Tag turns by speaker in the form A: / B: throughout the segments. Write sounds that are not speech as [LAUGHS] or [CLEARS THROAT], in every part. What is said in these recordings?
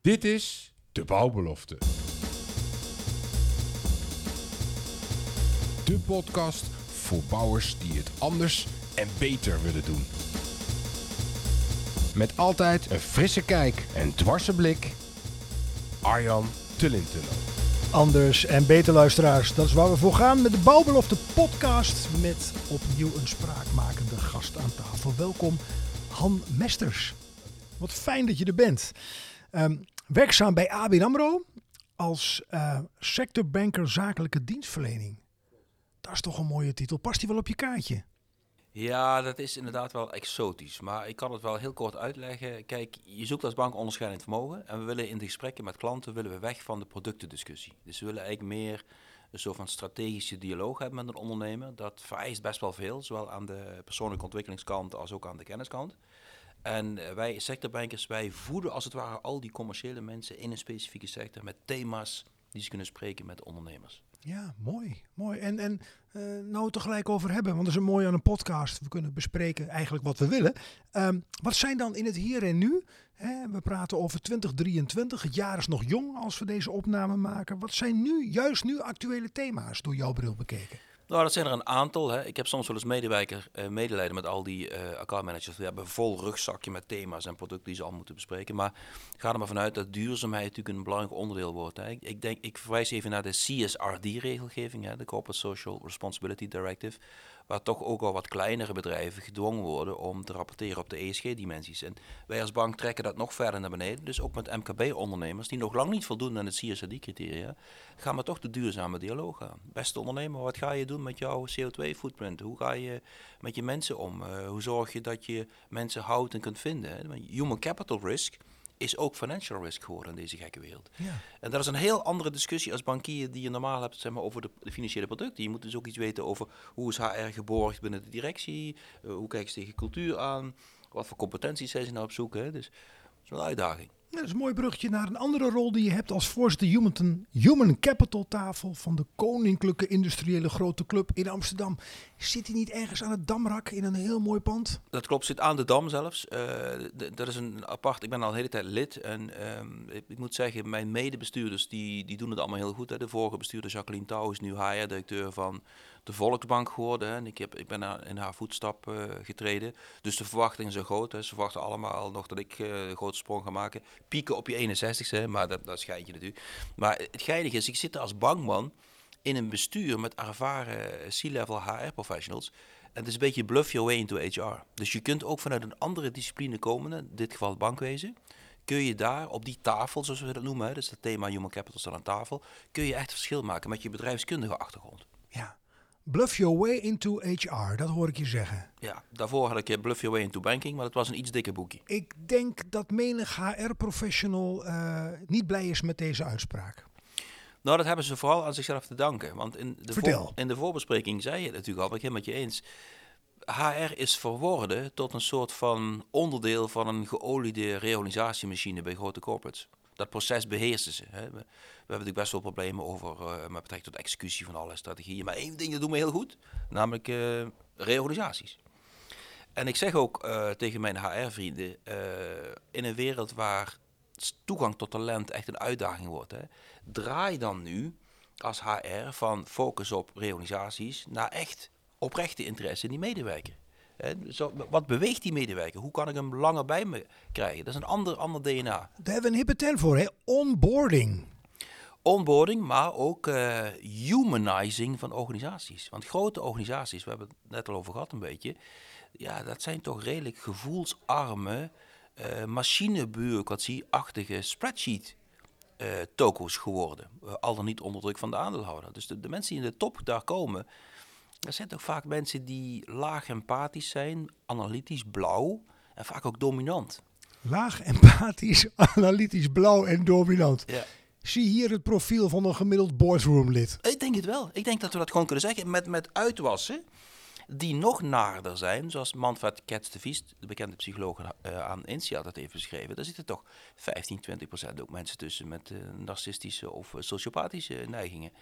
A: Dit is de bouwbelofte. De podcast voor bouwers die het anders en beter willen doen. Met altijd een frisse kijk en dwarse blik. Arjan Tullintunnel.
B: Anders en beter luisteraars, dat is waar we voor gaan met de Bouwbelofte podcast met opnieuw een spraakmakende gast aan tafel. Welkom Han Mesters. Wat fijn dat je er bent. Ehm, werkzaam bij ABN AMRO als eh, sectorbanker zakelijke dienstverlening. Dat is toch een mooie titel. Past die wel op je kaartje?
C: Ja, dat is inderdaad wel exotisch. Maar ik kan het wel heel kort uitleggen. Kijk, je zoekt als bank onderscheidend vermogen. En we willen in de gesprekken met klanten willen we weg van de productendiscussie. Dus we willen eigenlijk meer een soort van strategische dialoog hebben met een ondernemer. Dat vereist best wel veel, zowel aan de persoonlijke ontwikkelingskant als ook aan de kenniskant. En eh, wij sectorbankers, wij voeden als het ware al die commerciële mensen in een specifieke sector met thema's die ze kunnen spreken met ondernemers.
B: Ja, mooi. mooi. En, en uh, nou het er gelijk over hebben, want dat is een mooi aan een podcast. We kunnen bespreken eigenlijk wat we willen. Um, wat zijn dan in het hier en nu? Hè, we praten over 2023. Het jaar is nog jong als we deze opname maken. Wat zijn nu, juist nu, actuele thema's door jouw bril bekeken?
C: Nou, dat zijn er een aantal. Hè. Ik heb soms wel eens medewerker, uh, medelijden met al die uh, accountmanagers. Die hebben vol rugzakje met thema's en producten die ze al moeten bespreken. Maar ga er maar vanuit dat duurzaamheid natuurlijk een belangrijk onderdeel wordt. Hè. Ik, denk, ik verwijs even naar de CSRD-regelgeving, de Corporate Social Responsibility Directive waar toch ook al wat kleinere bedrijven gedwongen worden om te rapporteren op de ESG-dimensies. En wij als bank trekken dat nog verder naar beneden. Dus ook met MKB-ondernemers, die nog lang niet voldoen aan het CSRD-criteria, gaan we toch de duurzame dialoog aan. Beste ondernemer, wat ga je doen met jouw CO2-footprint? Hoe ga je met je mensen om? Uh, hoe zorg je dat je mensen houdt en kunt vinden? Human capital risk is ook financial risk geworden in deze gekke wereld. Ja. En dat is een heel andere discussie als bankier die je normaal hebt zeg maar, over de, de, financiële producten. Je moet dus ook iets weten over hoe is HR geborgd binnen de directie, uh, hoe kijken ze tegen cultuur aan, wat voor competenties zijn ze nou op zoek. Hè? Dus dat is wel een uitdaging.
B: Dat is een mooi bruggetje naar een andere rol die je hebt als voorzitter Human, Human Capital tafel van de Koninklijke Industriële Grote Club in Amsterdam. Zit hij niet ergens aan het Damrak in een heel mooi pand?
C: Dat klopt, zit aan de Dam zelfs. Uh, dat is een apart, ik ben al een hele tijd lid en ik, ik, moet zeggen, mijn medebestuurders die, die doen het allemaal heel goed. Hè. De vorige bestuurder Jacqueline Touw is nu HR-directeur van de Volksbank geworden. Hè. En ik, heb, ik ben in haar voetstap uh, getreden. Dus de verwachtingen zijn groot. Hè. Ze verwachten allemaal nog dat ik uh, een grote sprong ga maken. Pieken op je 61ste, maar dat, dat schijnt je natuurlijk. Maar het geinige is, ik zit als bankman in een bestuur met ervaren C-level HR-professionals. En het is een beetje bluff your way into HR. Dus je kunt ook vanuit een andere discipline komen, in dit geval het bankwezen. Kun je daar op die tafel, zoals we dat noemen, dus het thema Human Capital staat aan tafel, kun je echt verschil maken met je bedrijfskundige achtergrond.
B: Ja, Bluff your way into HR, dat hoor ik je zeggen.
C: Ja, daarvoor had ik Bluff your way into banking, maar dat was een iets dikker boekje.
B: Ik denk dat menig HR-professional uh, niet blij is met deze uitspraak.
C: Nou, dat hebben ze vooral aan zichzelf te danken. Want in de, voor, in de voorbespreking zei je natuurlijk al, ben ik helemaal met je eens. HR is verworden tot een soort van onderdeel van een geoliede reorganisatiemachine bij grote corporates. Dat proces beheersen ze. We, hebben natuurlijk best wel problemen over uh, met betrekking tot executie van alle strategieën. Maar één ding dat doen we heel goed, namelijk uh, reorganisaties. En ik zeg ook uh, tegen mijn HR-vrienden, in een wereld waar toegang tot talent echt een uitdaging wordt, hè, draai dan nu als HR van focus op reorganisaties naar echt oprechte interesse in die medewerker. Zo, wat beweegt die medewerker? Hoe kan ik hem langer bij me krijgen? Dat is een ander, ander DNA. Daar
B: hebben we een hippe term voor, hè? onboarding.
C: Onboarding, maar ook uh, humanizing van organisaties. Want grote organisaties, we hebben het net al over gehad een beetje, ja, dat zijn toch redelijk gevoelsarme, uh, machinebureaucratie-achtige spreadsheet uh, toko's geworden. Uh, al dan niet onder druk van de aandeelhouder. Dus de, de, mensen die in de top daar komen, dat zijn toch vaak mensen die laag empathisch zijn, analytisch, blauw en vaak ook dominant.
B: Laag empathisch, [LAUGHS] analytisch, blauw en dominant. Ja. Zie hier het profiel van een gemiddeld boardroom lid.
C: Ik denk het wel. Ik denk dat we dat gewoon kunnen zeggen. Met, met uitwassen die nog naarder zijn, zoals Manfred Ketz de Vries, de bekende psycholoog uh, aan INSEAD dat heeft beschreven. Daar zitten toch 15, 20 procent ook mensen tussen met uh, narcistische of uh, sociopathische neigingen.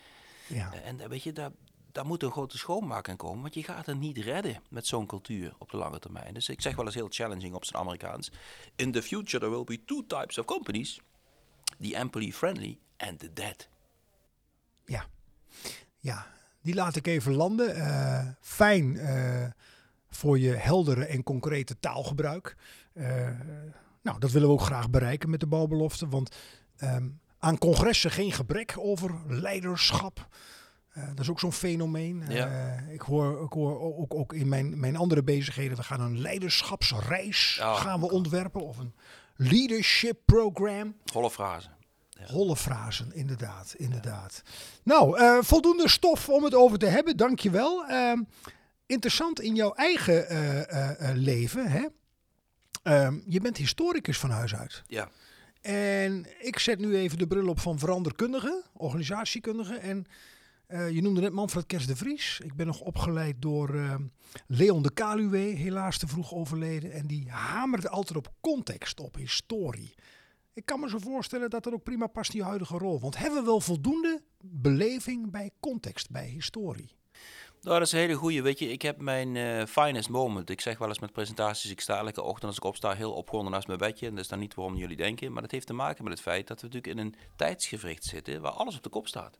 C: Ja. en weet je, daar, daar moet een grote schoonmaak in komen, want je gaat het niet redden met zo'n cultuur op de lange termijn. Dus ik zeg wel eens heel challenging op zijn Amerikaans. In the future there will be two types of companies. The employee friendly and the dead.
B: Ja, ja. die laat ik even landen. Uh, fijn uh, voor je heldere en concrete taalgebruik. Uh, nou, dat willen we ook graag bereiken met de bouwbelofte. Want um, aan congressen geen gebrek over leiderschap. Uh, dat is ook zo'n fenomeen.
C: Ja.
B: Uh, ik hoor, ik hoor ook, ook in mijn, mijn andere bezigheden, we gaan een leiderschapsreis
C: Oh,
B: gaan we ontwerpen. Of een leadership program.
C: Holle frase. Ja.
B: Holle frasen, inderdaad. inderdaad. Nou, uh, voldoende stof om het over te hebben, dankjewel. Uh, interessant in jouw eigen leven, hè? Ehm, je bent historicus van huis uit.
C: Ja.
B: En ik zet nu even de bril op van veranderkundige, organisatiekundige. En uh, je noemde net Manfred Kers de Vries. Ik ben nog opgeleid door uh, Leon de Kaluwe, helaas te vroeg overleden. En die hamerde altijd op context, op historie. Ik kan me zo voorstellen dat dat ook prima past in je huidige rol. Want hebben we wel voldoende beleving bij context, bij historie?
C: Nou, dat is een hele goeie. Weet je, ik heb mijn uh, finest moment. Ik zeg wel eens met presentaties, ik sta elke ochtend als ik opsta heel opgewonden naast mijn bedje. En dat is dan niet waarom jullie denken. Maar dat heeft te maken met het feit dat we natuurlijk in een tijdsgevricht zitten waar alles op de kop staat.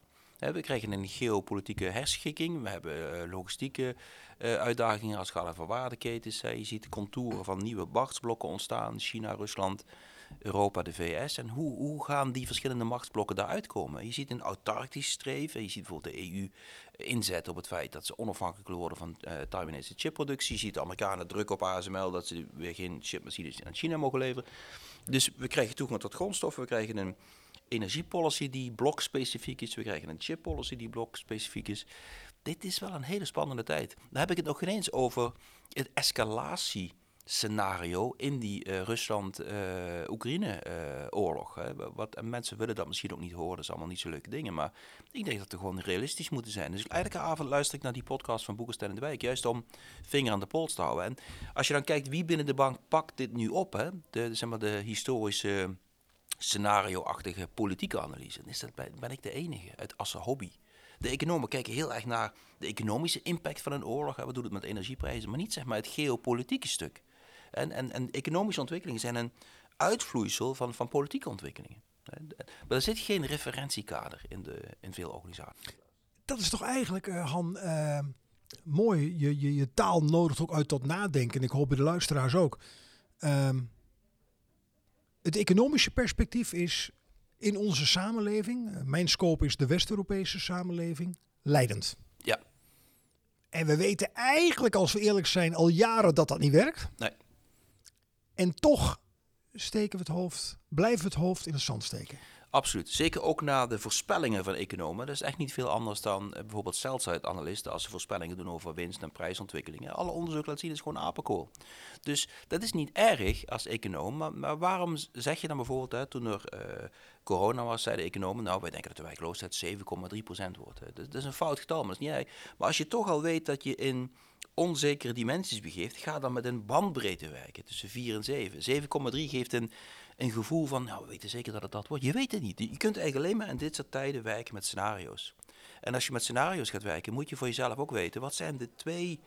C: We krijgen een geopolitieke herschikking. We hebben uh, logistieke uh, uitdagingen als het gaat over waardeketens. Je ziet de contouren van nieuwe machtsblokken ontstaan. China, Rusland, Europa, de VS. En hoe, hoe gaan die verschillende machtsblokken daaruit komen? Je ziet een autarkisch streven. Je ziet bijvoorbeeld de EU inzetten op het feit dat ze onafhankelijk worden van Taiwanese chipproductie. Je ziet de Amerikanen druk op ASML dat ze weer geen chipmachines aan China mogen leveren. Dus we krijgen toegang tot grondstoffen. We krijgen een energiepolicy die blokspecifiek is. We krijgen een chippolicy die blokspecifiek is. Dit is wel een hele spannende tijd. Dan heb ik het nog geen eens over het escalatiescenario in die uh, Rusland-Oekraïne-oorlog. Uh, Wat en mensen willen dat misschien ook niet horen, dat zijn allemaal niet zo leuke dingen. Maar ik denk dat we gewoon realistisch moeten zijn. Dus elke avond luister ik naar die podcast van Boekenstein in de Wijk, juist om vinger aan de pols te houden. En als je dan kijkt wie binnen de bank pakt dit nu op, hè? De, zeg maar de historische scenario-achtige politieke analyse. Dan is dat, ben ik de enige uit Assen Hobby. De economen kijken heel erg naar de economische impact van een oorlog. We doen het met energieprijzen, maar niet zeg maar het geopolitieke stuk. En, en, en economische ontwikkelingen zijn een uitvloeisel van, van politieke ontwikkelingen. Maar er zit geen referentiekader in, de, in veel organisaties.
B: Dat is toch eigenlijk, uh, Han, uh, mooi. Je, je, je taal nodigt ook uit tot nadenken. En ik hoop bij de luisteraars ook. Uh, het economische perspectief is in onze samenleving, mijn scope is de West-Europese samenleving, leidend.
C: Ja.
B: En we weten eigenlijk, als we eerlijk zijn, al jaren dat dat niet werkt.
C: Nee.
B: En toch steken we het hoofd, blijven we het hoofd in het zand steken.
C: Absoluut. Zeker ook na de voorspellingen van economen. Dat is echt niet veel anders dan uh, bijvoorbeeld sell-side-analisten als ze voorspellingen doen over winst- en prijsontwikkelingen. Alle onderzoek laat zien is gewoon apenkool. Dus dat is niet erg als econoom. Maar, waarom zeg je dan bijvoorbeeld, toen er uh, corona was, zeiden economen, nou wij denken dat de werkloosheid 7,3% wordt. Dat, dat, is een fout getal, maar dat is niet erg. Maar als je toch al weet dat je in onzekere dimensies begeeft, ga dan met een bandbreedte werken tussen 4 en 7. 7,3 geeft een een gevoel van, nou, we weten zeker dat het dat wordt. Je weet het niet. Je kunt eigenlijk alleen maar in dit soort tijden werken met scenario's. En als je met scenario's gaat werken, moet je voor jezelf ook weten, wat zijn de twee,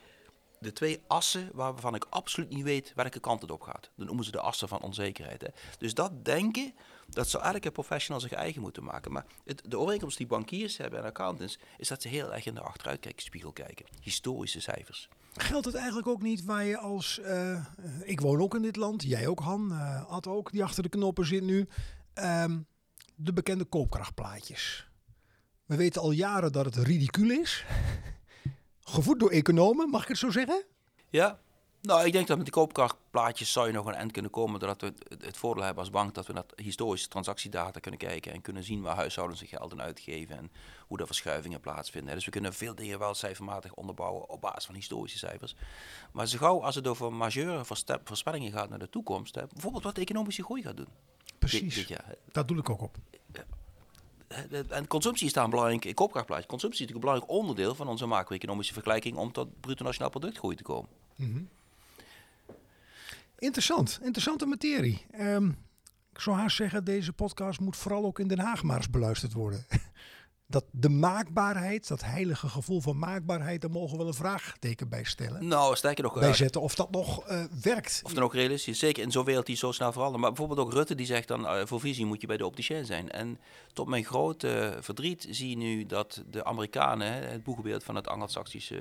C: de twee assen waarvan ik absoluut niet weet welke kant het op gaat. Dan noemen ze de assen van onzekerheid. Hè. Dus dat denken, dat zou elke professional zich eigen moeten maken. Maar het, de overeenkomst die bankiers hebben en accountants, is dat ze heel erg in de achteruitkijkspiegel kijken. Historische cijfers.
B: Geldt het eigenlijk ook niet waar je als... Uh, ik woon ook in dit land, jij ook Han, uh, Ad ook, die achter de knoppen zit nu. Um, de bekende koopkrachtplaatjes. We weten al jaren dat het ridicuul is. [LAUGHS] Gevoed door economen, mag ik het zo zeggen?
C: Ja, nou, ik denk dat met die koopkrachtplaatjes zou je nog een eind kunnen komen. Doordat we het, voordeel hebben als bank dat we naar historische transactiedata kunnen kijken. En kunnen zien waar huishoudens zich geld aan uitgeven. En hoe er verschuivingen plaatsvinden. Dus we kunnen veel dingen wel cijfermatig onderbouwen op basis van historische cijfers. Maar zo gauw als het over majeure voorspellingen gaat naar de toekomst. Hè, bijvoorbeeld wat de economische groei gaat doen.
B: Precies, dit, dit dat doe ik ook op.
C: En consumptie is daar een belangrijk koopkrachtplaatje. Consumptie is natuurlijk een belangrijk onderdeel van onze macro-economische vergelijking om tot bruto nationaal productgroei te komen.
B: Mm -hmm. Interessant, interessante materie. Um, ik zou haast zeggen, deze podcast moet vooral ook in Den Haag maar eens beluisterd worden. [LAUGHS] dat de maakbaarheid, dat heilige gevoel van maakbaarheid, daar mogen we wel een vraagteken bij stellen.
C: Nou, sterker nog,
B: bij
C: uh,
B: zetten of dat nog uh, werkt.
C: Of dan ook realistisch is. Zeker in zo'n wereld die zo snel verandert. Maar bijvoorbeeld ook Rutte die zegt dan, uh, voor visie moet je bij de opticien zijn. En tot mijn grote verdriet zie je nu dat de Amerikanen, het boegbeeld van het anglo-saxische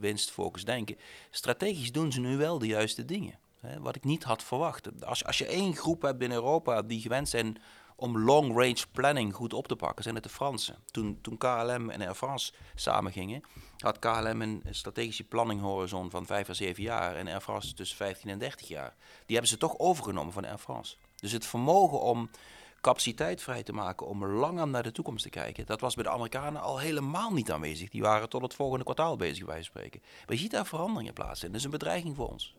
C: winstfocus denken, strategisch doen ze nu wel de juiste dingen. Wat ik niet had verwacht. Als, als je één groep hebt in Europa die gewend zijn om long-range planning goed op te pakken, zijn het de Fransen. Toen, toen KLM en Air France samengingen, had KLM een strategische planninghorizon van 5 à 7 jaar en Air France tussen 15 en 30 jaar. Die hebben ze toch overgenomen van Air France. Dus het vermogen om capaciteit vrij te maken om langer naar de toekomst te kijken, dat was bij de Amerikanen al helemaal niet aanwezig. Die waren tot het volgende kwartaal bezig, bij spreken. Maar je ziet daar veranderingen plaatsen. Dat is een bedreiging voor ons.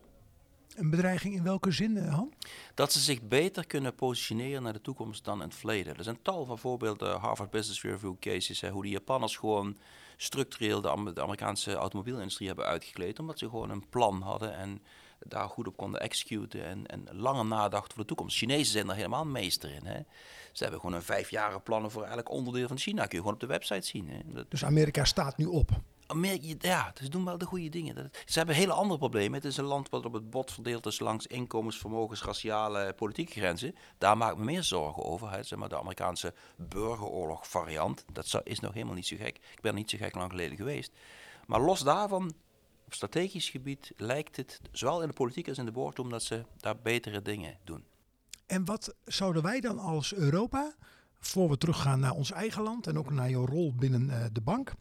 B: Een bedreiging in welke zin, Han?
C: Dat ze zich beter kunnen positioneren naar de toekomst dan in het verleden. Er zijn tal van voorbeelden, Harvard Business Review cases, hè, hoe de Japanners gewoon structureel de, de, Amerikaanse automobielindustrie hebben uitgekleed, omdat ze gewoon een plan hadden en daar goed op konden executen en, en langer nadachten voor de toekomst. Chinezen zijn er helemaal meester in. Hè. Ze hebben gewoon een vijfjaren plannen voor elk onderdeel van China. Kun je gewoon op de website zien. Hè. Dat...
B: Dus Amerika staat nu op?
C: Ja, ze doen wel de goede dingen. Ze hebben hele andere problemen. Het is een land wat op het bot verdeeld is langs inkomens, vermogens, raciale, politieke grenzen. Daar maak ik me meer zorgen over. Hè. Zeg maar de Amerikaanse burgeroorlog variant. Dat is nog helemaal niet zo gek. Ik ben niet zo gek lang geleden geweest. Maar los daarvan, op strategisch gebied lijkt het, zowel in de politiek als in de boardroom, dat ze daar betere dingen doen.
B: En wat zouden wij dan als Europa, voor we teruggaan naar ons eigen land en ook naar jouw rol binnen uh, de bank,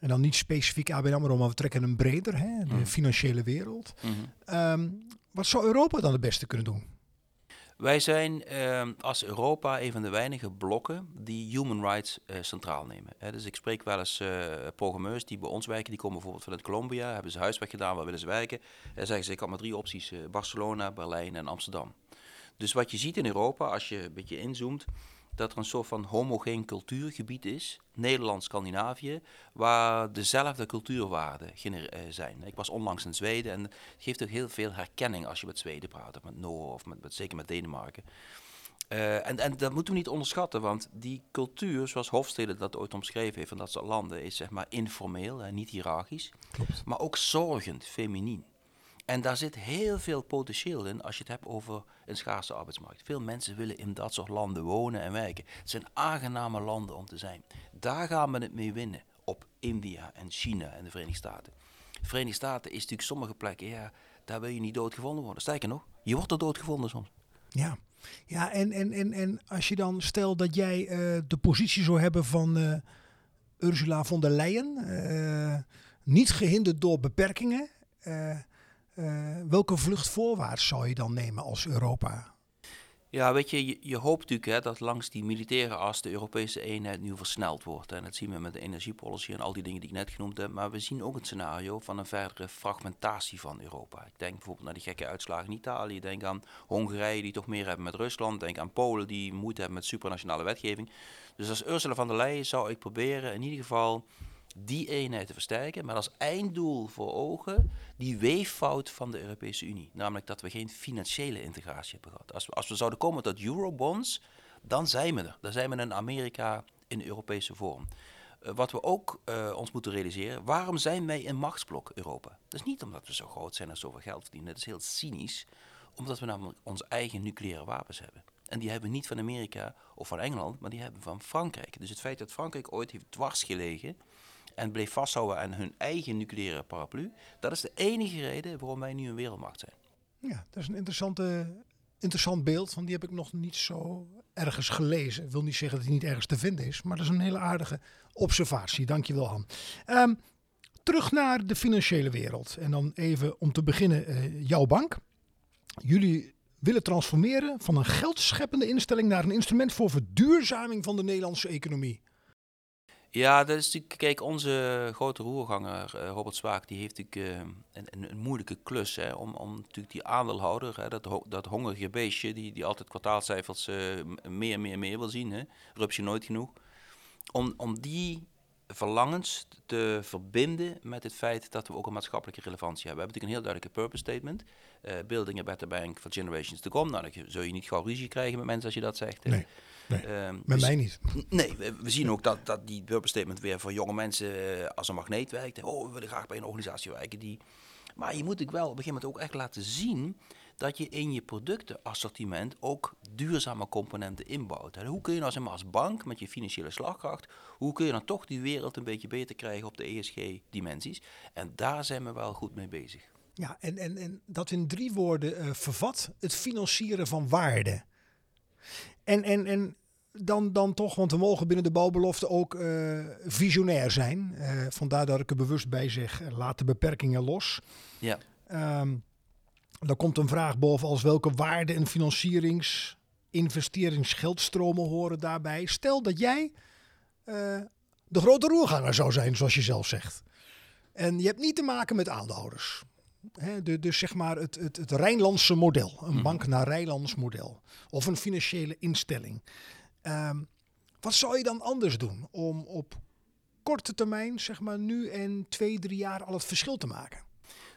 B: en dan niet specifiek ABN AMRO, maar we trekken hem breder, hè, de
C: Mhm.
B: financiële wereld.
C: Mhm.
B: Ehm, wat zou Europa dan het beste kunnen doen?
C: Wij zijn ehm, als Europa een van de weinige blokken die human rights eh, centraal nemen. Dus ik spreek wel eens eh, programmeurs die bij ons werken, die komen bijvoorbeeld vanuit Colombia, hebben ze huiswerk gedaan, waar willen ze werken? En zeggen ze, ik had maar drie opties, eh, Barcelona, Berlijn en Amsterdam. Dus wat je ziet in Europa, als je een beetje inzoomt, dat er een soort van homogeen cultuurgebied is, Nederland-Scandinavië, waar dezelfde cultuurwaarden eh, zijn. Ik was onlangs in Zweden en het geeft ook heel veel herkenning als je met Zweden praat, of met Noor of met, met- zeker met Denemarken. Eh, en, en dat moeten we niet onderschatten, want die cultuur, zoals Hofstede dat ooit omschreven heeft van dat soort landen, is zeg maar informeel en niet hiërarchisch,
B: Klopt.
C: maar ook zorgend, feminien. En daar zit heel veel potentieel in als je het hebt over een schaarse arbeidsmarkt. Veel mensen willen in dat soort landen wonen en werken. Het zijn aangename landen om te zijn. Daar gaan we het mee winnen op India en China en de Verenigde Staten. De Verenigde Staten is natuurlijk sommige plekken, ja, daar wil je niet doodgevonden worden. Sterker nog, je wordt er doodgevonden soms.
B: Ja, ja en, en, en, en als je dan stelt dat jij eh, de positie zou hebben van eh, Ursula von der Leyen, eh, niet gehinderd door beperkingen, welke vlucht voorwaarts zou je dan nemen als Europa?
C: Ja, weet je, je, je hoopt natuurlijk hè, dat langs die militaire as de Europese eenheid nu versneld wordt. En dat zien we met de energiepolicy en al die dingen die ik net genoemd heb. Maar we zien ook het scenario van een verdere fragmentatie van Europa. Ik denk bijvoorbeeld naar die gekke uitslagen in Italië. Denk aan Hongarije die toch meer hebben met Rusland. Denk aan Polen die moeite hebben met supranationale wetgeving. Dus als Ursula van der Leyen zou ik proberen in ieder geval die eenheid te versterken, maar als einddoel voor ogen die weeffout van de Europese Unie. Namelijk dat we geen financiële integratie hebben gehad. Als we, als we zouden komen tot eurobonds, dan zijn we er. Dan zijn we een Amerika in Europese vorm. Eh, wat we ook eh, ons moeten realiseren, waarom zijn wij een machtsblok Europa? Dat is niet omdat we zo groot zijn en zoveel geld verdienen. Dat is heel cynisch, omdat we namelijk onze eigen nucleaire wapens hebben. En die hebben we niet van Amerika of van Engeland, maar die hebben we van Frankrijk. Dus het feit dat Frankrijk ooit heeft dwars gelegen en bleef vasthouden aan hun eigen nucleaire paraplu, dat is de enige reden waarom wij nu een wereldmacht zijn.
B: Ja, dat is een interessante, interessant beeld, want die heb ik nog niet zo ergens gelezen. Ik wil niet zeggen dat die niet ergens te vinden is, maar dat is een hele aardige observatie. Dankjewel, Han. Ehm, terug naar de financiële wereld. En dan even om te beginnen eh, jouw bank. Jullie willen transformeren van een geldscheppende instelling naar een instrument voor verduurzaming van de Nederlandse economie.
C: Ja, dat is natuurlijk, kijk, onze grote roerganger eh, Robert Zwaak, die heeft natuurlijk eh, een, een, een moeilijke klus hè, om, om natuurlijk die aandeelhouder, hè, dat, dat hongerige beestje, die, die altijd kwartaalcijfers eh, meer, meer, meer wil zien, hè, rupsje nooit genoeg, om, om die verlangens te verbinden met het feit dat we ook een maatschappelijke relevantie hebben. We hebben natuurlijk een heel duidelijke purpose statement, building a better bank for generations to come. Nou, dan zul je niet gauw ruzie krijgen met mensen als je dat zegt.
B: Nee. Nee,
C: Ehm,
B: Met
C: dus-
B: mij niet.
C: Nee, we, we zien ook dat, dat die purpose statement weer voor jonge mensen eh, als een magneet werkt. Oh, we willen graag bij een organisatie werken die... Maar je moet ook wel op een gegeven moment ook echt laten zien dat je in je productenassortiment ook duurzame componenten inbouwt. En hoe kun je nou zeg maar, als bank met je financiële slagkracht, hoe kun je dan toch die wereld een beetje beter krijgen op de ESG-dimensies? En daar zijn we wel goed mee bezig.
B: Ja, en, en, en dat in drie woorden eh, vervat, het financieren van waarde. En, en, en dan, dan toch, want we mogen binnen de bouwbelofte ook eh, visionair zijn. Eh, vandaar dat ik er bewust bij zeg, eh, laat de beperkingen los.
C: Ja.
B: Ehm dan komt een vraag boven als welke waarde en financierings, investeringsgeldstromen horen daarbij. Stel dat jij de grote roerganger zou zijn, zoals je zelf zegt. En je hebt niet te maken met aandeelhouders. De, dus zeg maar het, het, het Rijnlandse model. Een bank naar Rijnlands model. Of een financiële instelling. Ehm, wat zou je dan anders doen om op korte termijn, zeg maar nu en twee, drie jaar al het verschil te maken?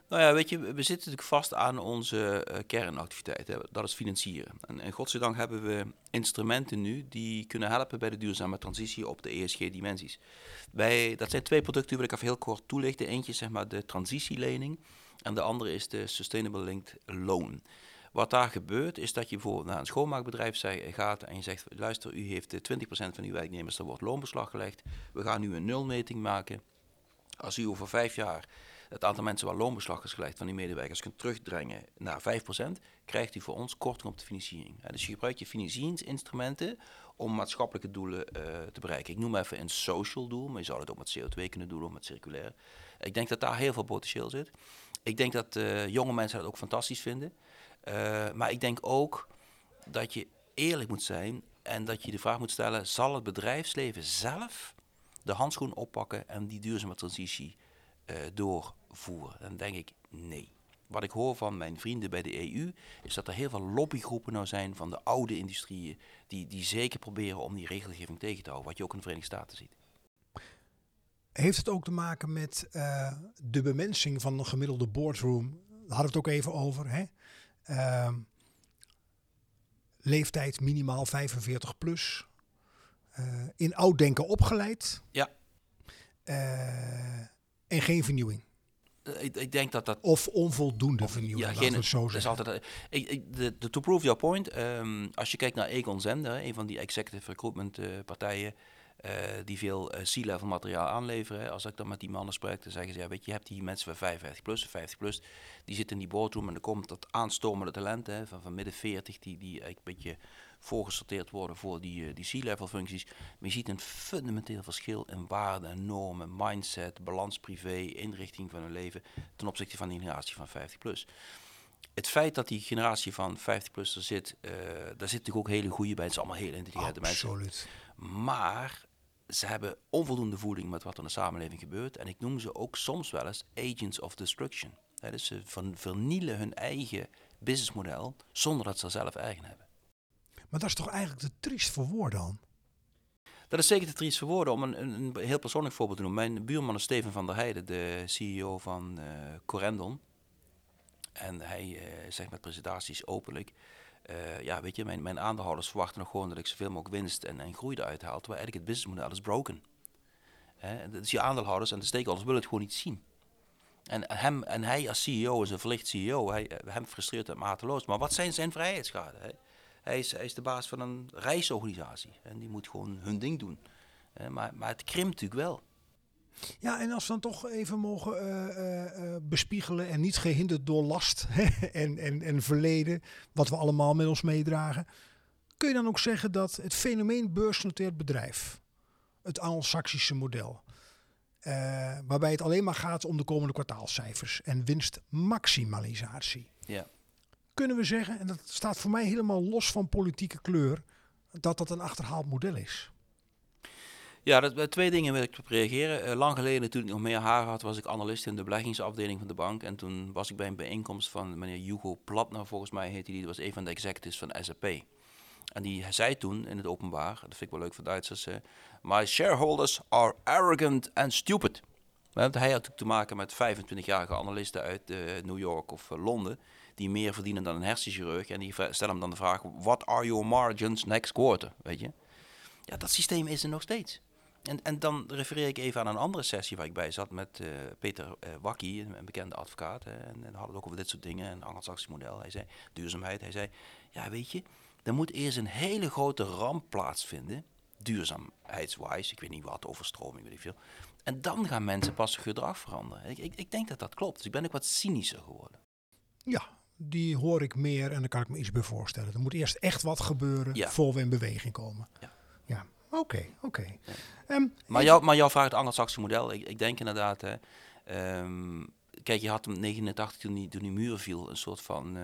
C: Nou ja, weet je, we zitten natuurlijk vast aan onze eh, kernactiviteit. Hè. Dat is financieren. En, en godzijdank hebben we instrumenten nu die kunnen helpen bij de duurzame transitie op de ESG-dimensies. Dat zijn twee producten die wil ik even heel kort toelichten. Eentje is zeg maar de transitielening en de andere is de Sustainable Linked Loan. Wat daar gebeurt is dat je bijvoorbeeld naar een schoonmaakbedrijf gaat en je zegt, luister, u heeft eh, 20% van uw werknemers, er wordt loonbeslag gelegd. We gaan nu een nulmeting maken. Als u over vijf jaar het aantal mensen waar loonbeslag is gelegd van die medewerkers kunt terugdringen naar 5%, krijgt u voor ons korting op de financiering. Dus je gebruikt je financieringsinstrumenten om maatschappelijke doelen eh, te bereiken. Ik noem even een social doel, maar je zou het ook met CO2 kunnen doen of met circulair. Ik denk dat daar heel veel potentieel zit. Ik denk dat eh, jonge mensen dat ook fantastisch vinden. Eh, maar ik denk ook dat je eerlijk moet zijn en dat je de vraag moet stellen: zal het bedrijfsleven zelf de handschoen oppakken en die duurzame transitie eh, doorvoeren? Dan denk ik nee. Wat ik hoor van mijn vrienden bij de EU is dat er heel veel lobbygroepen nou zijn van de oude industrieën die, die zeker proberen om die regelgeving tegen te houden, wat je ook in de Verenigde Staten ziet.
B: Heeft het ook te maken met eh, de bemensing van een gemiddelde boardroom? Daar hadden we het ook even over. Hè? Ehm, leeftijd minimaal 45 plus. Eh, in oud denken opgeleid.
C: Ja.
B: Eh, en geen vernieuwing.
C: Ik, ik denk dat dat
B: Of onvoldoende vernieuwing.
C: Ja, geen,
B: het zo
C: dat is altijd, ik, ik, de, de, to prove your point, ehm, als je kijkt naar Egon Zender, een van die executive recruitment partijen, eh, die veel eh, C-level materiaal aanleveren. Als ik dan met die mannen spreek, dan zeggen ze, ja, weet je, je hebt die mensen van 55 plus, 50 plus, die zitten in die boardroom en er komt dat aanstormende talent hè, van, van midden 40, die, die eigenlijk een beetje voorgesorteerd worden voor die, eh, die C-level functies. Maar je ziet een fundamenteel verschil in waarden, normen, mindset, balans privé, inrichting van hun leven ten opzichte van die generatie van 50 plus. Het feit dat die generatie van 50 plus er zit, daar zitten natuurlijk ook hele goede bij. Het zijn allemaal hele intelligente mensen.
B: Absoluut.
C: Maar ze hebben onvoldoende voeling met wat er in de samenleving gebeurt. En ik noem ze ook soms wel eens agents of destruction. Hè, dus ze van, vernielen hun eigen businessmodel zonder dat ze er zelf eigen hebben.
B: Maar dat is toch eigenlijk te triest voor woorden dan?
C: Dat is zeker te triest voor woorden. Om een, een, een heel persoonlijk voorbeeld te noemen. Mijn buurman is Steven van der Heijden, de CEO van eh Corendon. En hij eh, zegt met presentaties openlijk... eh, ja, weet je, mijn, mijn aandeelhouders verwachten nog gewoon dat ik zoveel mogelijk winst en, en groei eruit haal. Terwijl eigenlijk het businessmodel is broken. Hè? Dus je aandeelhouders en de stakeholders willen het gewoon niet zien. En, hem, en hij als CEO is een verlicht CEO. Hij, eh, hem frustreert het mateloos. Maar wat zijn zijn vrijheidsgraden? Hij, is, hij is de baas van een reisorganisatie. En die moet gewoon hun ding doen. Maar, maar het krimpt natuurlijk wel.
B: Ja, en als we dan toch even mogen eh, eh, eh, bespiegelen en niet gehinderd door last [LAUGHS] en, en, en verleden, wat we allemaal met ons meedragen, kun je dan ook zeggen dat het fenomeen beursgenoteerd bedrijf, het Anglo-Saxische model, waarbij het alleen maar gaat om de komende kwartaalcijfers en winstmaximalisatie,
C: Ja.
B: kunnen we zeggen, en dat staat voor mij helemaal los van politieke kleur, dat dat een achterhaald model is.
C: Ja, dat, eh, twee dingen wil ik op reageren. Eh, lang geleden, toen ik nog meer haar had, was ik analist in de beleggingsafdeling van de bank. En toen was ik bij een bijeenkomst van meneer Hugo Platner, volgens mij heette die. Dat was een van de executives van SAP. En die zei toen in het openbaar, dat vind ik wel leuk voor Duitsers, eh, My shareholders are arrogant and stupid. Want hij had natuurlijk te maken met 25-jarige analisten uit eh, New York of eh, Londen, die meer verdienen dan een hersenchirurg. En die stellen hem dan de vraag, what are your margins next quarter, weet je? Ja, dat systeem is er nog steeds. En, en dan refereer ik even aan een andere sessie waar ik bij zat met uh, Peter uh, Wakkie, een, bekende advocaat. en, en hadden het ook over dit soort dingen, een anglo model. Hij zei, duurzaamheid. Hij zei, ja weet je, er moet eerst een hele grote ramp plaatsvinden, duurzaamheidswise, ik weet niet wat, overstroming, weet ik veel. En dan gaan mensen pas hun gedrag veranderen. Ik, ik, ik denk dat dat klopt. Dus ik ben ook wat cynischer geworden.
B: Ja, die hoor ik meer en daar kan ik me iets bij voorstellen. Er moet eerst echt wat gebeuren ja. voor we in beweging komen. Ja. Oké, oké.
C: Ehm, maar, jou, maar jouw vraag het Anglo-Saxische model. Ik, ik, denk inderdaad, hè, um, kijk, je had hem 89 toen die, toen die muur viel, een soort van uh,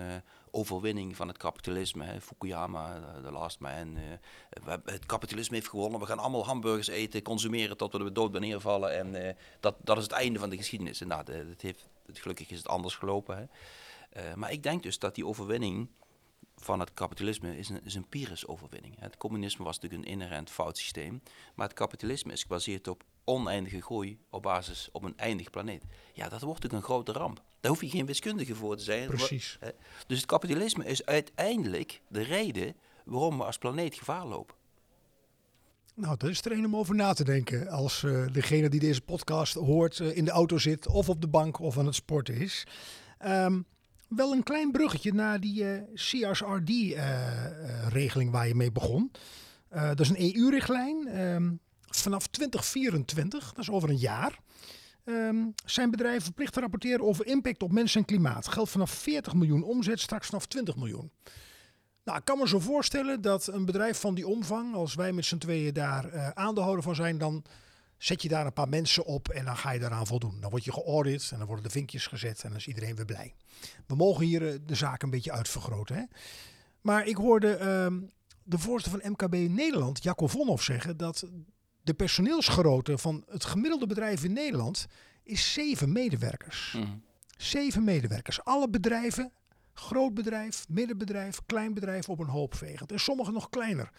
C: overwinning van het kapitalisme. Hè. Fukuyama, de last man. Uh, het kapitalisme heeft gewonnen. We gaan allemaal hamburgers eten, consumeren tot we de dood bij neervallen. En uh, dat, dat is het einde van de geschiedenis. En nou, het heeft, het, gelukkig is het anders gelopen. Hè. maar ik denk dus dat die overwinning van het kapitalisme is een, is een Pyrrhus-overwinning. Het communisme was natuurlijk een inherent fout systeem, maar het kapitalisme is gebaseerd op oneindige groei op basis op een eindig planeet. Ja, dat wordt natuurlijk een grote ramp. Daar hoef je geen wiskundige voor te zijn.
B: Precies.
C: Dus het kapitalisme is uiteindelijk de reden waarom we als planeet gevaar lopen.
B: Nou, dat is er een om over na te denken. Als uh, degene die deze podcast hoort uh, in de auto zit, of op de bank of aan het sporten is. Um, wel een klein bruggetje naar die uh, CSRD-regeling waar je mee begon. dat is een EU-richtlijn. Um, vanaf 2024, dat is over een jaar, um, zijn bedrijven verplicht te rapporteren over impact op mensen en klimaat. Geldt vanaf 40 miljoen omzet, straks vanaf 20 miljoen. Nou, ik kan me zo voorstellen dat een bedrijf van die omvang, als wij met z'n tweeën daar aandeelhouder van zijn, dan zet je daar een paar mensen op en dan ga je daaraan voldoen. Dan word je geaudit en dan worden de vinkjes gezet en dan is iedereen weer blij. We mogen hier uh, de zaak een beetje uitvergroten. Hè? Maar ik hoorde uh, de voorzitter van MKB Nederland, Jacco Vonhoff, zeggen dat de personeelsgrootte van het gemiddelde bedrijf in Nederland is zeven medewerkers. Mm. Zeven medewerkers. Alle bedrijven, groot bedrijf, middenbedrijf, klein bedrijf op een hoop vegend. En sommige nog kleiner.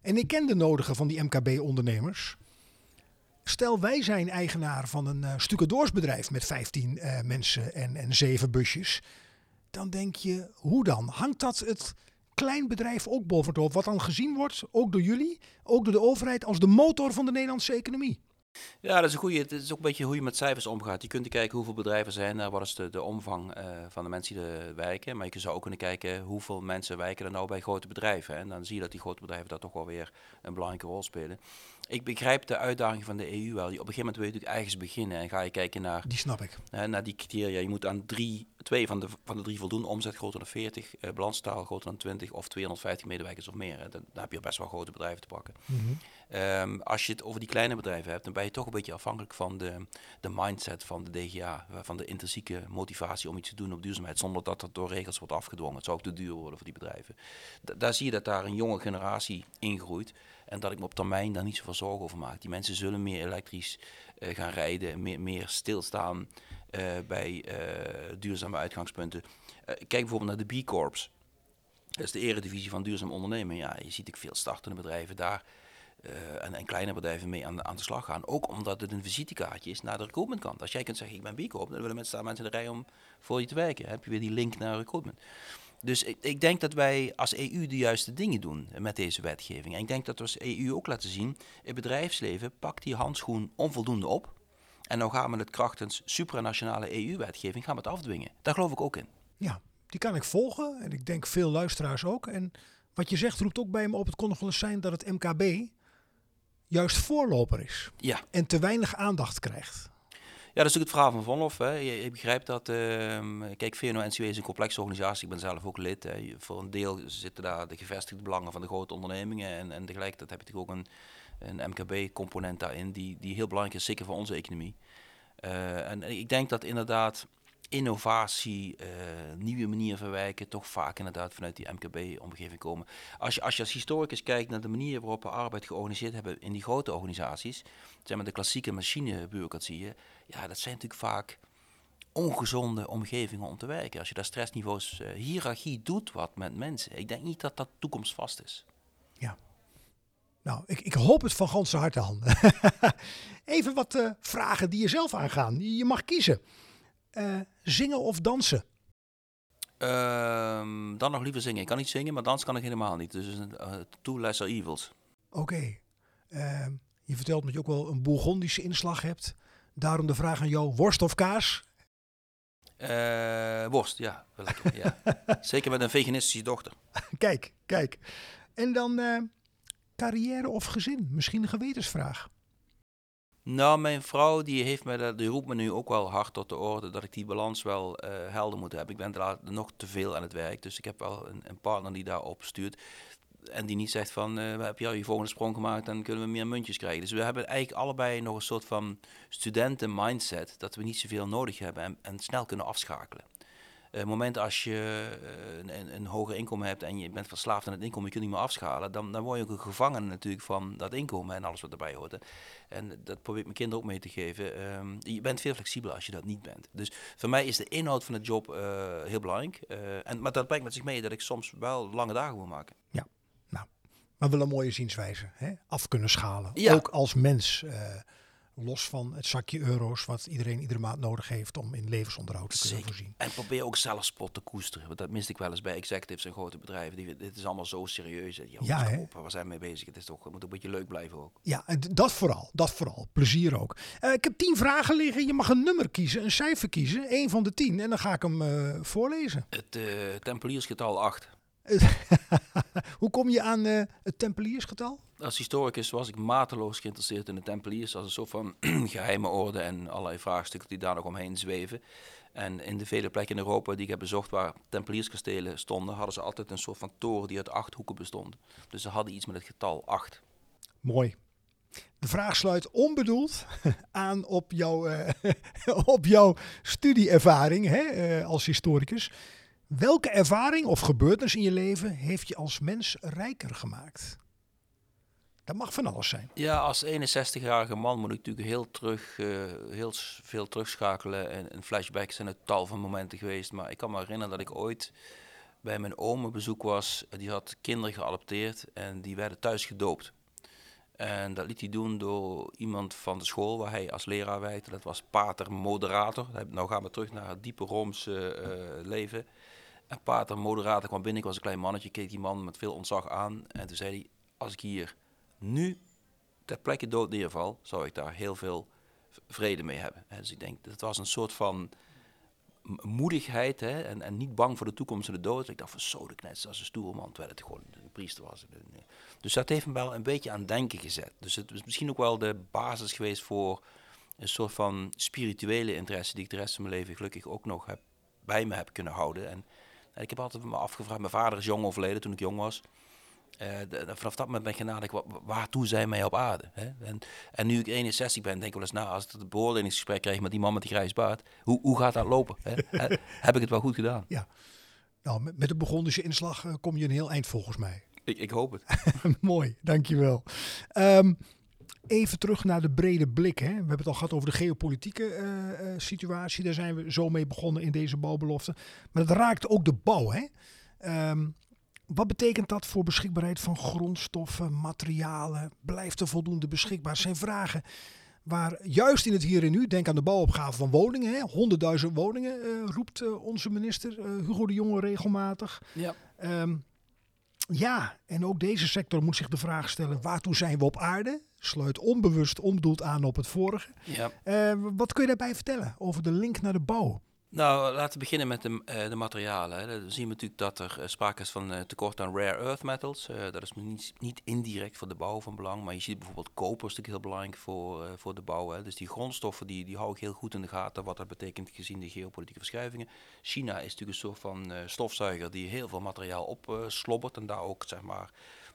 B: En ik ken de nodige van die MKB-ondernemers. Stel, wij zijn eigenaar van een uh, stucadoorsbedrijf met 15 uh, eh, mensen en, en zeven busjes. Dan denk je, hoe dan? Hangt dat het klein bedrijf ook bovenop. Wat dan gezien wordt, ook door jullie, ook door de overheid, als de motor van de Nederlandse economie.
C: Ja, dat is een goede. Het is ook een beetje hoe je met cijfers omgaat. Je kunt kijken hoeveel bedrijven zijn wat is de, de omvang uh, van de mensen die er werken. Maar je zou ook kunnen kijken hoeveel mensen werken er nou bij grote bedrijven. En dan zie je dat die grote bedrijven daar toch wel weer een belangrijke rol spelen. Ik begrijp de uitdaging van de EU wel. Op een gegeven moment wil je natuurlijk ergens beginnen en ga je kijken naar...
B: Die snap ik.
C: Naar die criteria. Je moet aan drie, twee van de, van de drie voldoen. Omzet groter dan 40, uh, balanstaal groter dan 20 of 250 medewerkers of meer. Dan, dan, heb je best wel grote bedrijven te pakken. Mm -hmm. Um, als je het over die kleine bedrijven hebt, dan ben je toch een beetje afhankelijk van de, de mindset van de DGA. Van de intrinsieke motivatie om iets te doen op duurzaamheid. Zonder dat dat door regels wordt afgedwongen. Het zou ook te duur worden voor die bedrijven. Daar zie je dat daar een jonge generatie ingroeit. En dat ik me op termijn daar niet zoveel zorgen over maak. Die mensen zullen meer elektrisch uh, gaan rijden, meer, meer stilstaan uh, bij duurzame uitgangspunten. kijk bijvoorbeeld naar de B Corps. Dat is de eredivisie van duurzaam ondernemen. Ja, je ziet ook veel startende bedrijven daar en, en, kleine bedrijven mee aan aan de slag gaan. Ook omdat het een visitekaartje is naar de recruitmentkant. Als jij kunt zeggen, ik ben B Corp, dan willen mensen staan mensen in de rij om voor je te werken. Dan heb je weer die link naar recruitment. Dus ik, ik, denk dat wij als EU de juiste dingen doen met deze wetgeving. En ik denk dat we als EU ook laten zien, het bedrijfsleven pakt die handschoen onvoldoende op. En nou gaan we het krachtens supranationale EU-wetgeving gaan we het afdwingen. Daar geloof ik ook in.
B: Ja, die kan ik volgen. En ik denk veel luisteraars ook. En wat je zegt roept ook bij me op. Het kon nog wel eens zijn dat het MKB juist voorloper is.
C: Ja.
B: En te weinig aandacht krijgt.
C: Ja, dat is natuurlijk het verhaal van Vonhoff. Hè. Je, je, begrijpt dat, uh, kijk, VNO-NCW is een complexe organisatie. Ik ben zelf ook lid. Hè. Voor een deel zitten daar de gevestigde belangen van de grote ondernemingen. En, en tegelijkertijd heb je natuurlijk ook een, een MKB-component daarin, die, die heel belangrijk is, zeker voor onze economie. Uh, en ik denk dat inderdaad innovatie, uh, nieuwe manieren van werken, toch vaak inderdaad vanuit die MKB-omgeving komen. Als je, als je historicus kijkt naar de manier waarop we arbeid georganiseerd hebben in die grote organisaties, zeg maar de klassieke machinebureaucratieën, ja, dat zijn natuurlijk vaak ongezonde omgevingen om te werken. Als je daar stressniveaus, uh, hiërarchie doet wat met mensen. Ik denk niet dat dat toekomstvast is.
B: Ja. Nou, ik, ik hoop het van ganse harte, Han. [LAUGHS] Even wat uh, vragen die je zelf aangaan. Je mag kiezen. Uh, zingen of dansen?
C: Um, dan nog liever zingen. Ik kan niet zingen, maar dansen kan ik helemaal niet. Dus uh, two lesser evils.
B: Oké. Uh, je vertelt dat je ook wel een Bourgondische inslag hebt. Daarom de vraag aan jou, worst of kaas?
C: Uh, worst, ja. Lekker, ja. [LAUGHS] Zeker met een veganistische dochter.
B: kijk, kijk. En dan carrière of gezin? Misschien een gewetensvraag.
C: Nou, mijn vrouw die heeft me roept me nu ook wel hard tot de orde dat ik die balans wel uh, helder moet hebben. Ik ben er nog te veel aan het werk, dus ik heb wel een, een partner die daarop stuurt. En die niet zegt van, uh, we hebben jou je volgende sprong gemaakt, dan kunnen we meer muntjes krijgen. Dus we hebben eigenlijk allebei nog een soort van studenten mindset, dat we niet zoveel nodig hebben en, en snel kunnen afschakelen. Het moment als je uh, een, een, hoger inkomen hebt en je bent verslaafd aan het inkomen, je kunt niet meer afschalen, dan, dan word je ook een gevangene natuurlijk van dat inkomen en alles wat erbij hoort. En dat probeer ik mijn kinderen ook mee te geven. Um, je bent veel flexibeler als je dat niet bent. Dus voor mij is de inhoud van de job uh, heel belangrijk. en, maar dat brengt met zich mee dat ik soms wel lange dagen moet maken.
B: Ja, nou, maar wel een mooie zienswijze. Hè? Af kunnen schalen. Ja. Ook als mens. Los van het zakje euro's wat iedereen iedere maand nodig heeft om in levensonderhoud te kunnen
C: Zeker.
B: voorzien.
C: En probeer ook zelfspot te koesteren. Want dat miste ik wel eens bij executives en grote bedrijven. Die, dit is allemaal zo serieus. Ja, ja? Op, waar zijn we mee bezig? Het, is toch, het moet een beetje leuk blijven ook.
B: Ja, en dat vooral. Dat vooral. Plezier ook. Uh, ik heb tien vragen liggen. Je mag een nummer kiezen, een cijfer kiezen. Eén van de tien. En dan ga ik hem uh, voorlezen.
C: Het uh, Tempeliersgetal 8. [LAUGHS]
B: Hoe kom je aan het Tempeliersgetal?
C: Als historicus was ik mateloos geïnteresseerd in de Tempeliers als een soort van [CLEARS THROAT] geheime orde en allerlei vraagstukken die daar nog omheen zweven. En in de vele plekken in Europa die ik heb bezocht waar Tempelierskastelen stonden, hadden ze altijd een soort van toren die uit acht hoeken bestond. Dus ze hadden iets met het getal acht.
B: Mooi. De vraag sluit onbedoeld [LAUGHS] aan op jouw, uh, [LAUGHS] op jouw studieervaring hè, uh, als historicus. Welke ervaring of gebeurtenis in je leven heeft je als mens rijker gemaakt? Dat mag van alles zijn.
C: Ja, als 61-jarige man moet ik natuurlijk heel, terug, uh, heel veel terugschakelen. En, en flashbacks zijn het tal van momenten geweest. Maar ik kan me herinneren dat ik ooit bij mijn oom op bezoek was. Die had kinderen geadopteerd en die werden thuis gedoopt. En dat liet hij doen door iemand van de school waar hij als leraar werkte. Dat was pater moderator. Nou gaan we terug naar het diepe Roomse uh, leven. En pater moderator kwam binnen, ik was een klein mannetje, keek die man met veel ontzag aan. En toen zei hij, als ik hier nu ter plekke dood neerval, zou ik daar heel veel vrede mee hebben. Dus ik denk, dat was een soort van moedigheid hè, en, en niet bang voor de toekomst en de dood. Ik dacht van zo de knets als een stoere man, terwijl het gewoon een priester was. Dus dat heeft me wel een beetje aan denken gezet. Dus het is misschien ook wel de basis geweest voor een soort van spirituele interesse die ik de rest van mijn leven gelukkig ook nog heb, bij me heb kunnen houden. En ik heb altijd me afgevraagd, mijn vader is jong overleden toen ik jong was. Uh, de, vanaf dat moment ben ik genadeeld, waartoe zijn mij op aarde? Hè? En, en nu ik 61 ben, denk ik wel eens na, als ik het beoordelingsgesprek krijg met die man met die grijze baard, hoe, hoe gaat dat lopen? Hè? [LAUGHS] heb ik het wel goed gedaan?
B: Ja, nou, met, met de Burgondische inslag uh, kom je een heel eind volgens mij.
C: Ik, ik hoop het. [LAUGHS]
B: Mooi, dankjewel. Um, Even terug naar de brede blik. Hè. We hebben het al gehad over de geopolitieke uh, situatie. Daar zijn we zo mee begonnen in deze bouwbelofte. Maar het raakt ook de bouw. Hè. Um, wat betekent dat voor beschikbaarheid van grondstoffen, materialen? Blijft er voldoende beschikbaar? zijn vragen waar juist in het hier en nu, denk aan de bouwopgave van woningen, honderdduizend woningen, uh, roept uh, onze minister uh, Hugo de Jonge regelmatig.
C: Ja.
B: Um, ja, en ook deze sector moet zich de vraag stellen: waartoe zijn we op aarde? Sluit onbewust onbedoeld aan op het vorige.
C: Ja.
B: wat kun je daarbij vertellen over de link naar de bouw?
C: Nou, laten we beginnen met de, uh, de materialen. Dan zien we natuurlijk dat er uh, sprake is van uh, tekort aan rare earth metals. dat is niet, niet indirect voor de bouw van belang, maar je ziet bijvoorbeeld koper is natuurlijk heel belangrijk voor, voor de bouw. Dus die grondstoffen die, die hou ik heel goed in de gaten, wat dat betekent gezien de geopolitieke verschuivingen. China is natuurlijk een soort van stofzuiger die heel veel materiaal opslobbert en daar ook zeg maar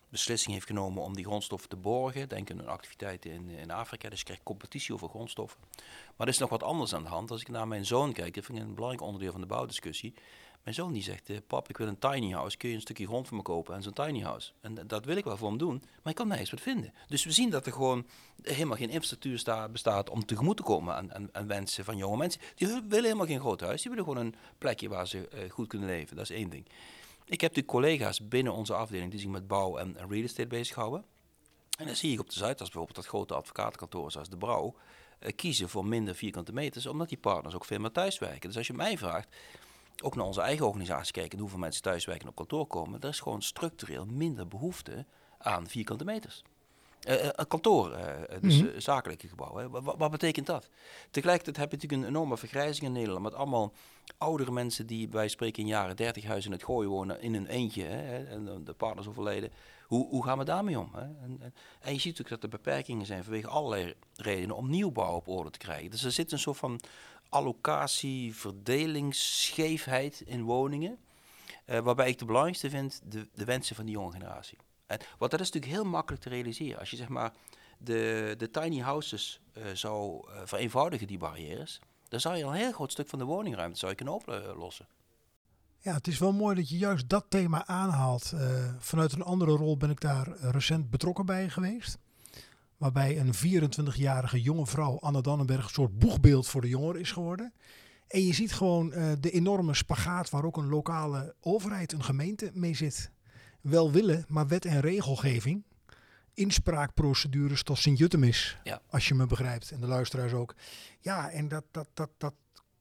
C: beslissing heeft genomen om die grondstoffen te borgen. Denk aan activiteiten in, in Afrika. Dus je krijgt competitie over grondstoffen. Maar er is nog wat anders aan de hand. Als ik naar mijn zoon kijk, dat vind ik een belangrijk onderdeel van de bouwdiscussie. Mijn zoon die zegt, eh, pap, ik wil een tiny house. Kun je een stukje grond voor me kopen en zo'n tiny house? En dat wil ik wel voor hem doen, maar ik kan nergens wat vinden. Dus we zien dat er gewoon helemaal geen infrastructuur sta, bestaat om tegemoet te komen aan, aan, wensen van jonge mensen. Die willen helemaal geen groot huis. Die willen gewoon een plekje waar ze uh, goed kunnen leven. Dat is één ding. Ik heb de collega's binnen onze afdeling die zich met bouw en real estate bezighouden. En dan zie ik op de Zuidas bijvoorbeeld dat grote advocatenkantoren zoals de Brouw uh, kiezen voor minder vierkante meters, omdat die partners ook veel meer thuiswerken. Dus als je mij vraagt, ook naar onze eigen organisatie kijken hoeveel mensen thuiswerken op kantoor komen, er is gewoon structureel minder behoefte aan vierkante meters. Uh, een kantoor, uh, dus
B: Mhm.
C: zakelijke gebouw. Hè. Wat, wat betekent dat? Tegelijkertijd heb je natuurlijk een enorme vergrijzing in Nederland. Met allemaal oudere mensen die bij spreken in jaren 30 huis in het gooi wonen in een eentje. Hè, en de partners overleden. Hoe, hoe gaan we daarmee om? Hè? En, en, en, je ziet natuurlijk dat er beperkingen zijn vanwege allerlei redenen om nieuwbouw op orde te krijgen. Dus er zit een soort van allocatie, verdelingsscheefheid in woningen. Uh, waarbij ik de belangrijkste vind de, de wensen van die jonge generatie. Want dat is natuurlijk heel makkelijk te realiseren. Als je zeg maar de, de tiny houses uh, zou uh, vereenvoudigen, die barrières, dan zou je al een heel groot stuk van de woningruimte zou je kunnen oplossen.
B: Ja, het is wel mooi dat je juist dat thema aanhaalt. Uh, vanuit een andere rol ben ik daar recent betrokken bij geweest. Waarbij een 24-jarige jonge vrouw, Anne Dannenberg, een soort boegbeeld voor de jongeren is geworden. En je ziet gewoon de enorme spagaat waar ook een lokale overheid, een gemeente mee zit. Wel willen, maar wet en regelgeving, inspraakprocedures tot Sint-Jutemis,
C: ja.
B: als je me begrijpt. En de luisteraars ook. Ja, en dat, dat, dat, dat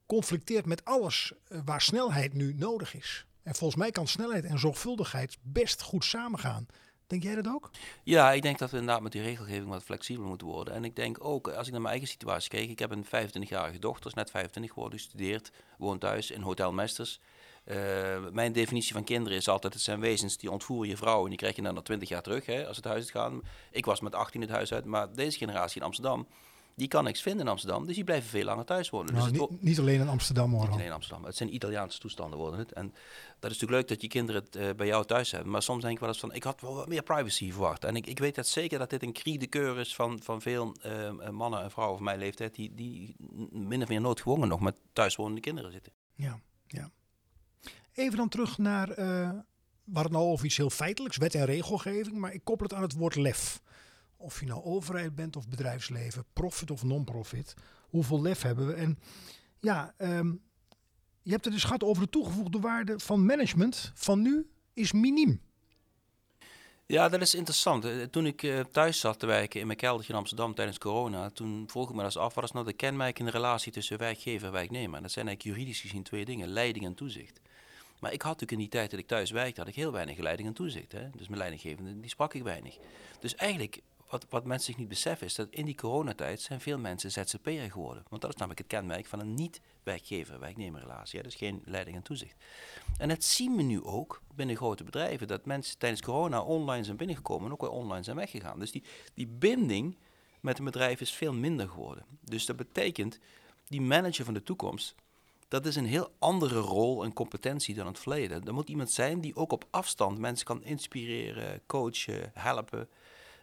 B: conflicteert met alles uh, waar snelheid nu nodig is. En volgens mij kan snelheid en zorgvuldigheid best goed samengaan. Denk jij dat ook?
C: Ja, ik denk dat we inderdaad met die regelgeving wat flexibeler moeten worden. En ik denk ook, als ik naar mijn eigen situatie kijk, ik heb een 25-jarige dochter, is net 25 geworden, studeert, woont thuis in Hotel Mesters. Uh, mijn definitie van kinderen is altijd, het zijn wezens die ontvoeren je vrouw en die krijg je dan na 20 jaar terug hè, als het huis uit gaan. Ik was met 18 het huis uit, maar deze generatie in Amsterdam, die kan niks vinden in Amsterdam, dus die blijven veel langer thuis wonen.
B: Nou,
C: dus
B: niet, niet, alleen in Amsterdam hoor.
C: Niet alleen in Amsterdam, het zijn Italiaanse toestanden worden het. En dat is natuurlijk leuk dat je kinderen het uh, bij jou thuis hebben, maar soms denk ik wel eens van, ik had wel wat meer privacy verwacht. En ik, ik weet dat zeker dat dit een cri de keur is van, van veel uh, mannen en vrouwen van mijn leeftijd, die, die min of meer noodgedwongen nog met thuiswonende kinderen zitten.
B: Ja, ja. Even dan terug naar, uh, nou over iets heel feitelijks, wet en regelgeving, maar ik koppel het aan het woord lef. Of je nou overheid bent of bedrijfsleven, profit of non-profit, hoeveel lef hebben we? En ja, um, je hebt het dus gehad over de toegevoegde waarde van management van nu is miniem.
C: Ja, dat is interessant. Toen ik uh, thuis zat te werken in mijn keldertje in Amsterdam tijdens corona, toen vroeg ik me eens af, wat is nou de kenmerkende relatie tussen werkgever en werknemer? En dat zijn eigenlijk juridisch gezien twee dingen, leiding en toezicht. Maar ik had natuurlijk in die tijd dat ik thuis werkte, had ik heel weinig leiding en toezicht. Hè? Dus mijn leidinggevende, die sprak ik weinig. Dus eigenlijk, wat, wat mensen zich niet beseffen, is dat in die coronatijd zijn veel mensen ZZP'er geworden. Want dat is namelijk het kenmerk van een niet-werkgever-werknemerrelatie. Dus geen leiding en toezicht. En dat zien we nu ook binnen grote bedrijven, dat mensen tijdens corona online zijn binnengekomen en ook weer online zijn weggegaan. Dus die, die binding met een bedrijf is veel minder geworden. Dus dat betekent, die manager van de toekomst, dat is een heel andere rol en competentie dan het verleden. Er moet iemand zijn die ook op afstand mensen kan inspireren, coachen, helpen.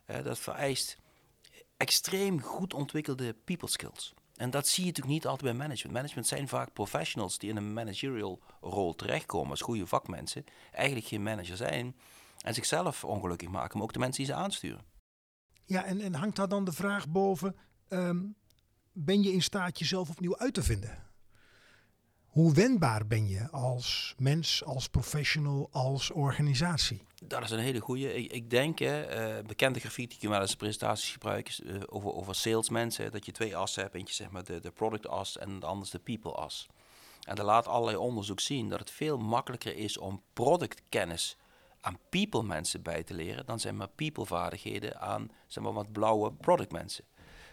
C: Uh, dat vereist extreem goed ontwikkelde people skills. En dat zie je natuurlijk niet altijd bij management. Management zijn vaak professionals die in een managerial rol terechtkomen als goede vakmensen, eigenlijk geen manager zijn en zichzelf ongelukkig maken, maar ook de mensen die ze aansturen.
B: Ja, en, en hangt daar dan de vraag boven, um, ben je in staat jezelf opnieuw uit te vinden? Hoe wendbaar ben je als mens, als professional, als organisatie?
C: Dat is een hele goede. Ik, ik denk, hè, uh, bekende grafiek die wel eens presentaties gebruiken uh, over, over salesmensen, dat je twee assen hebt. Eentje zeg maar de, de product as en de andere de people as. En daar laat allerlei onderzoek zien dat het veel makkelijker is om productkennis aan people mensen bij te leren dan zeg maar people vaardigheden aan zeg maar wat blauwe product mensen.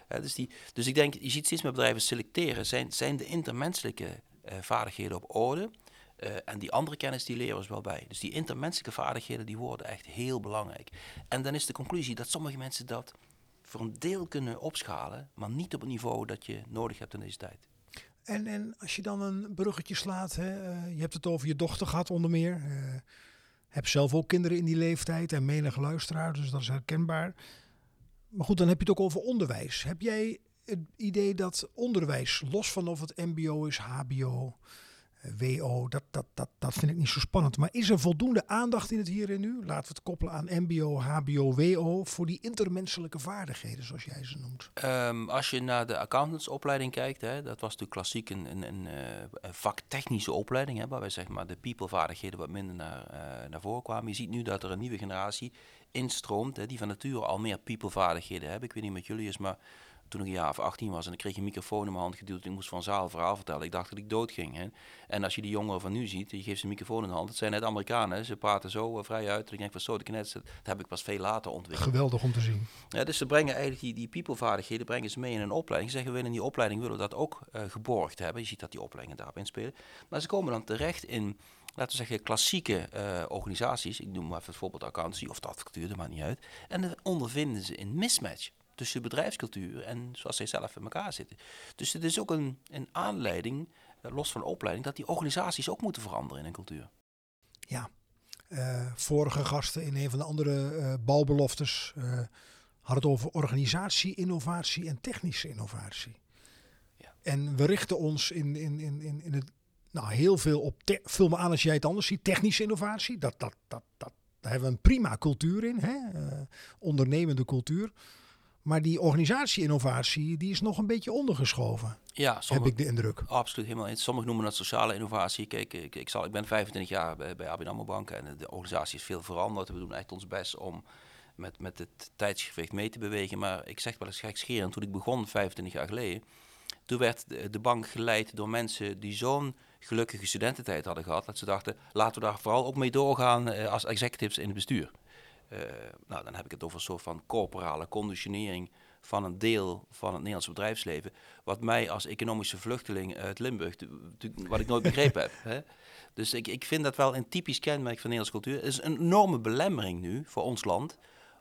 C: Dus, die, dus ik denk, je ziet steeds meer bedrijven selecteren, zijn, zijn de intermenselijke vaardigheden op orde. Uh, en die andere kennis die leren we wel bij. Dus die intermenselijke vaardigheden die worden echt heel belangrijk. En dan is de conclusie dat sommige mensen dat voor een deel kunnen opschalen, maar niet op het niveau dat je nodig hebt in deze tijd.
B: En, en als je dan een bruggetje slaat, hè, uh, je hebt het over je dochter gehad onder meer. Uh, heb zelf ook kinderen in die leeftijd en menige luisteraar, dus dat is herkenbaar. Maar goed, dan heb je het ook over onderwijs. Heb jij het idee dat onderwijs, los van of het MBO is, HBO, WO, dat, dat, dat, dat vind ik niet zo spannend. Maar is er voldoende aandacht in het hier en nu? Laten we het koppelen aan MBO, HBO, WO voor die intermenselijke vaardigheden, zoals jij ze noemt.
C: Um, als je naar de accountantsopleiding kijkt, hè, dat was natuurlijk klassiek een, een, een, een vaktechnische opleiding, hè, waar wij zeg maar de people-vaardigheden wat minder naar, uh, naar voren kwamen. Je ziet nu dat er een nieuwe generatie instroomt, hè, die van nature al meer people-vaardigheden hebben. Ik weet niet met jullie is, maar toen ik een jaar of 18 was en ik kreeg een microfoon in mijn hand geduwd. Ik moest van zaal verhaal vertellen. Ik dacht dat ik dood ging. Hè. En als je die jongeren van nu ziet, je geeft ze een microfoon in de hand. Het zijn net Amerikanen, ze praten zo uh, vrij uit. En ik denk van zo, de knet, dat heb ik pas veel later ontwikkeld.
B: Geweldig om te zien.
C: Ja, dus ze brengen eigenlijk die, die people-vaardigheden brengen ze mee in een opleiding. Ze zeggen, we in die opleiding willen we dat ook uh, geborgd hebben. Je ziet dat die opleidingen daarop inspelen. Maar ze komen dan terecht in laten we zeggen, klassieke uh, organisaties, ik noem maar even het voorbeeld accountancy of de advocatuur, dat maakt niet uit. En dan ondervinden ze een mismatch tussen bedrijfscultuur en zoals zij zelf in elkaar zitten. Dus het is ook een, een aanleiding, uh, los van de opleiding, dat die organisaties ook moeten veranderen in een cultuur.
B: Ja, uh, vorige gasten in een van de andere uh, balbeloftes hadden het over organisatie, innovatie en technische innovatie. Ja. En we richten ons in, in, in, in het nou, heel veel op, vul me aan als jij het anders ziet, technische innovatie. Dat, dat, dat, dat, daar hebben we een prima cultuur in, hè? Uh, ondernemende cultuur. Maar die organisatie-innovatie, die is nog een beetje ondergeschoven.
C: Ja,
B: sommige, heb ik de indruk.
C: Absoluut, helemaal eens. Sommigen noemen dat sociale innovatie. Kijk, ik, ik, zal, ik ben 25 jaar bij, bij ABN AMRO Bank en de organisatie is veel veranderd. We doen echt ons best om met, met het tijdsgewicht mee te bewegen. Maar ik zeg wel eens gekscherend, toen ik begon 25 jaar geleden, toen werd de, de bank geleid door mensen die zo'n gelukkige studententijd hadden gehad, dat ze dachten, laten we daar vooral ook mee doorgaan uh, als executives in het bestuur. Uh, nou, dan heb ik het over een soort van corporale conditionering van een deel van het Nederlandse bedrijfsleven, wat mij als economische vluchteling uit Limburg, wat ik nooit begrepen heb. Hè. Dus ik, ik vind dat wel een typisch kenmerk van Nederlandse cultuur. Het is een enorme belemmering nu voor ons land,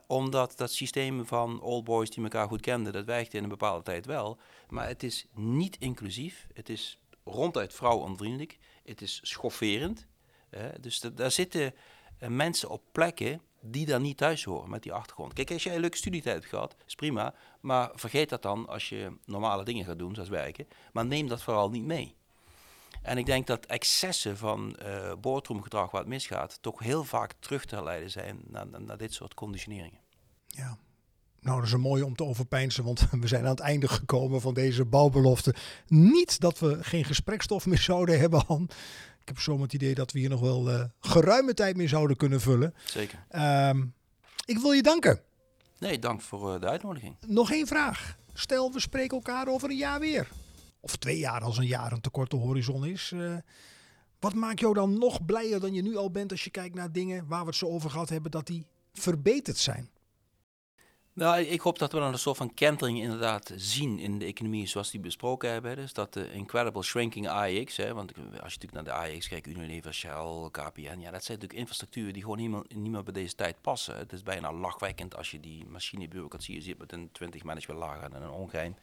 C: omdat dat systeem van old boys die elkaar goed kenden, dat werkte in een bepaalde tijd wel. Maar het is niet inclusief. Het is ronduit vrouwonvriendelijk. Het is schofferend. Hè? Dus daar zitten uh, mensen op plekken die daar niet thuis horen met die achtergrond. Kijk, als jij een leuke studietijd hebt gehad, is prima. Maar vergeet dat dan als je normale dingen gaat doen, zoals werken. Maar neem dat vooral niet mee. En ik denk dat excessen van uh, boardroomgedrag waar het misgaat, toch heel vaak terug te leiden zijn naar, naar dit soort conditioneringen.
B: Ja, nou, dat is een mooie om te overpeinzen, want [LAUGHS] we zijn aan het einde gekomen van deze bouwbelofte. Niet dat we geen gesprekstof meer zouden hebben, Han. Ik heb zo het idee dat we hier nog wel uh, geruime tijd mee zouden kunnen vullen.
C: Zeker.
B: Um, ik wil je danken.
C: Nee, dank voor uh, de uitnodiging.
B: Nog één vraag. Stel, we spreken elkaar over een jaar weer. Of twee jaar als een jaar een te korte horizon is. Uh, wat maakt jou dan nog blijer dan je nu al bent als je kijkt naar dingen waar we het zo over gehad hebben, dat die verbeterd zijn?
C: Nou, ik hoop dat we dan een soort van kentering inderdaad zien in de economie zoals die besproken hebben. Dus dat de incredible shrinking AEX, hè, want als je natuurlijk naar de AEX kijkt, Unilever, Shell, KPN, ja, dat zijn natuurlijk infrastructuren die gewoon niet meer, niet meer bij deze tijd passen. Het is bijna lachwekkend als je die machinebureaucratie ziet met een 20 management lager en een ongein.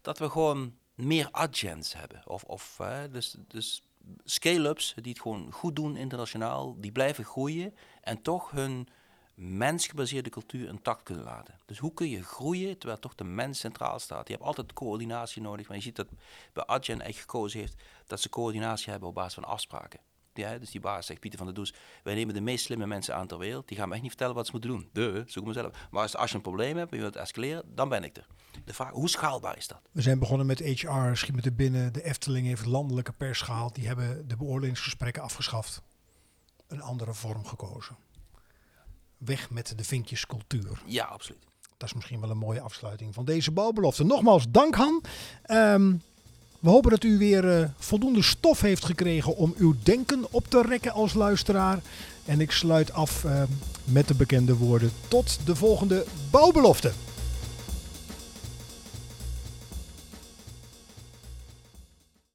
C: Dat we gewoon meer agents hebben. Of, of dus, dus scale-ups die het gewoon goed doen internationaal, die blijven groeien en toch hun mensgebaseerde cultuur intact kunnen laten. Dus hoe kun je groeien terwijl toch de mens centraal staat? Je hebt altijd coördinatie nodig, maar je ziet dat bij Adyen echt gekozen heeft dat ze coördinatie hebben op basis van afspraken. Ja, dus die baas zegt Pieter van der Does, wij nemen de meest slimme mensen aan ter wereld, die gaan me echt niet vertellen wat ze moeten doen. De, zoek mezelf. Maar als, als je een probleem hebt en je wilt escaleren, dan ben ik er. De vraag, hoe schaalbaar is dat?
B: We zijn begonnen met HR, schiet met de binnen. De Efteling heeft landelijke pers gehaald. Die hebben de beoordelingsgesprekken afgeschaft. Een andere vorm gekozen weg met de vinkjescultuur.
C: Ja, absoluut.
B: Dat is misschien wel een mooie afsluiting van deze bouwbelofte. Nogmaals, dank Han. Um, we hopen dat u weer uh, voldoende stof heeft gekregen om uw denken op te rekken als luisteraar. En ik sluit af uh, met de bekende woorden. Tot de volgende bouwbelofte.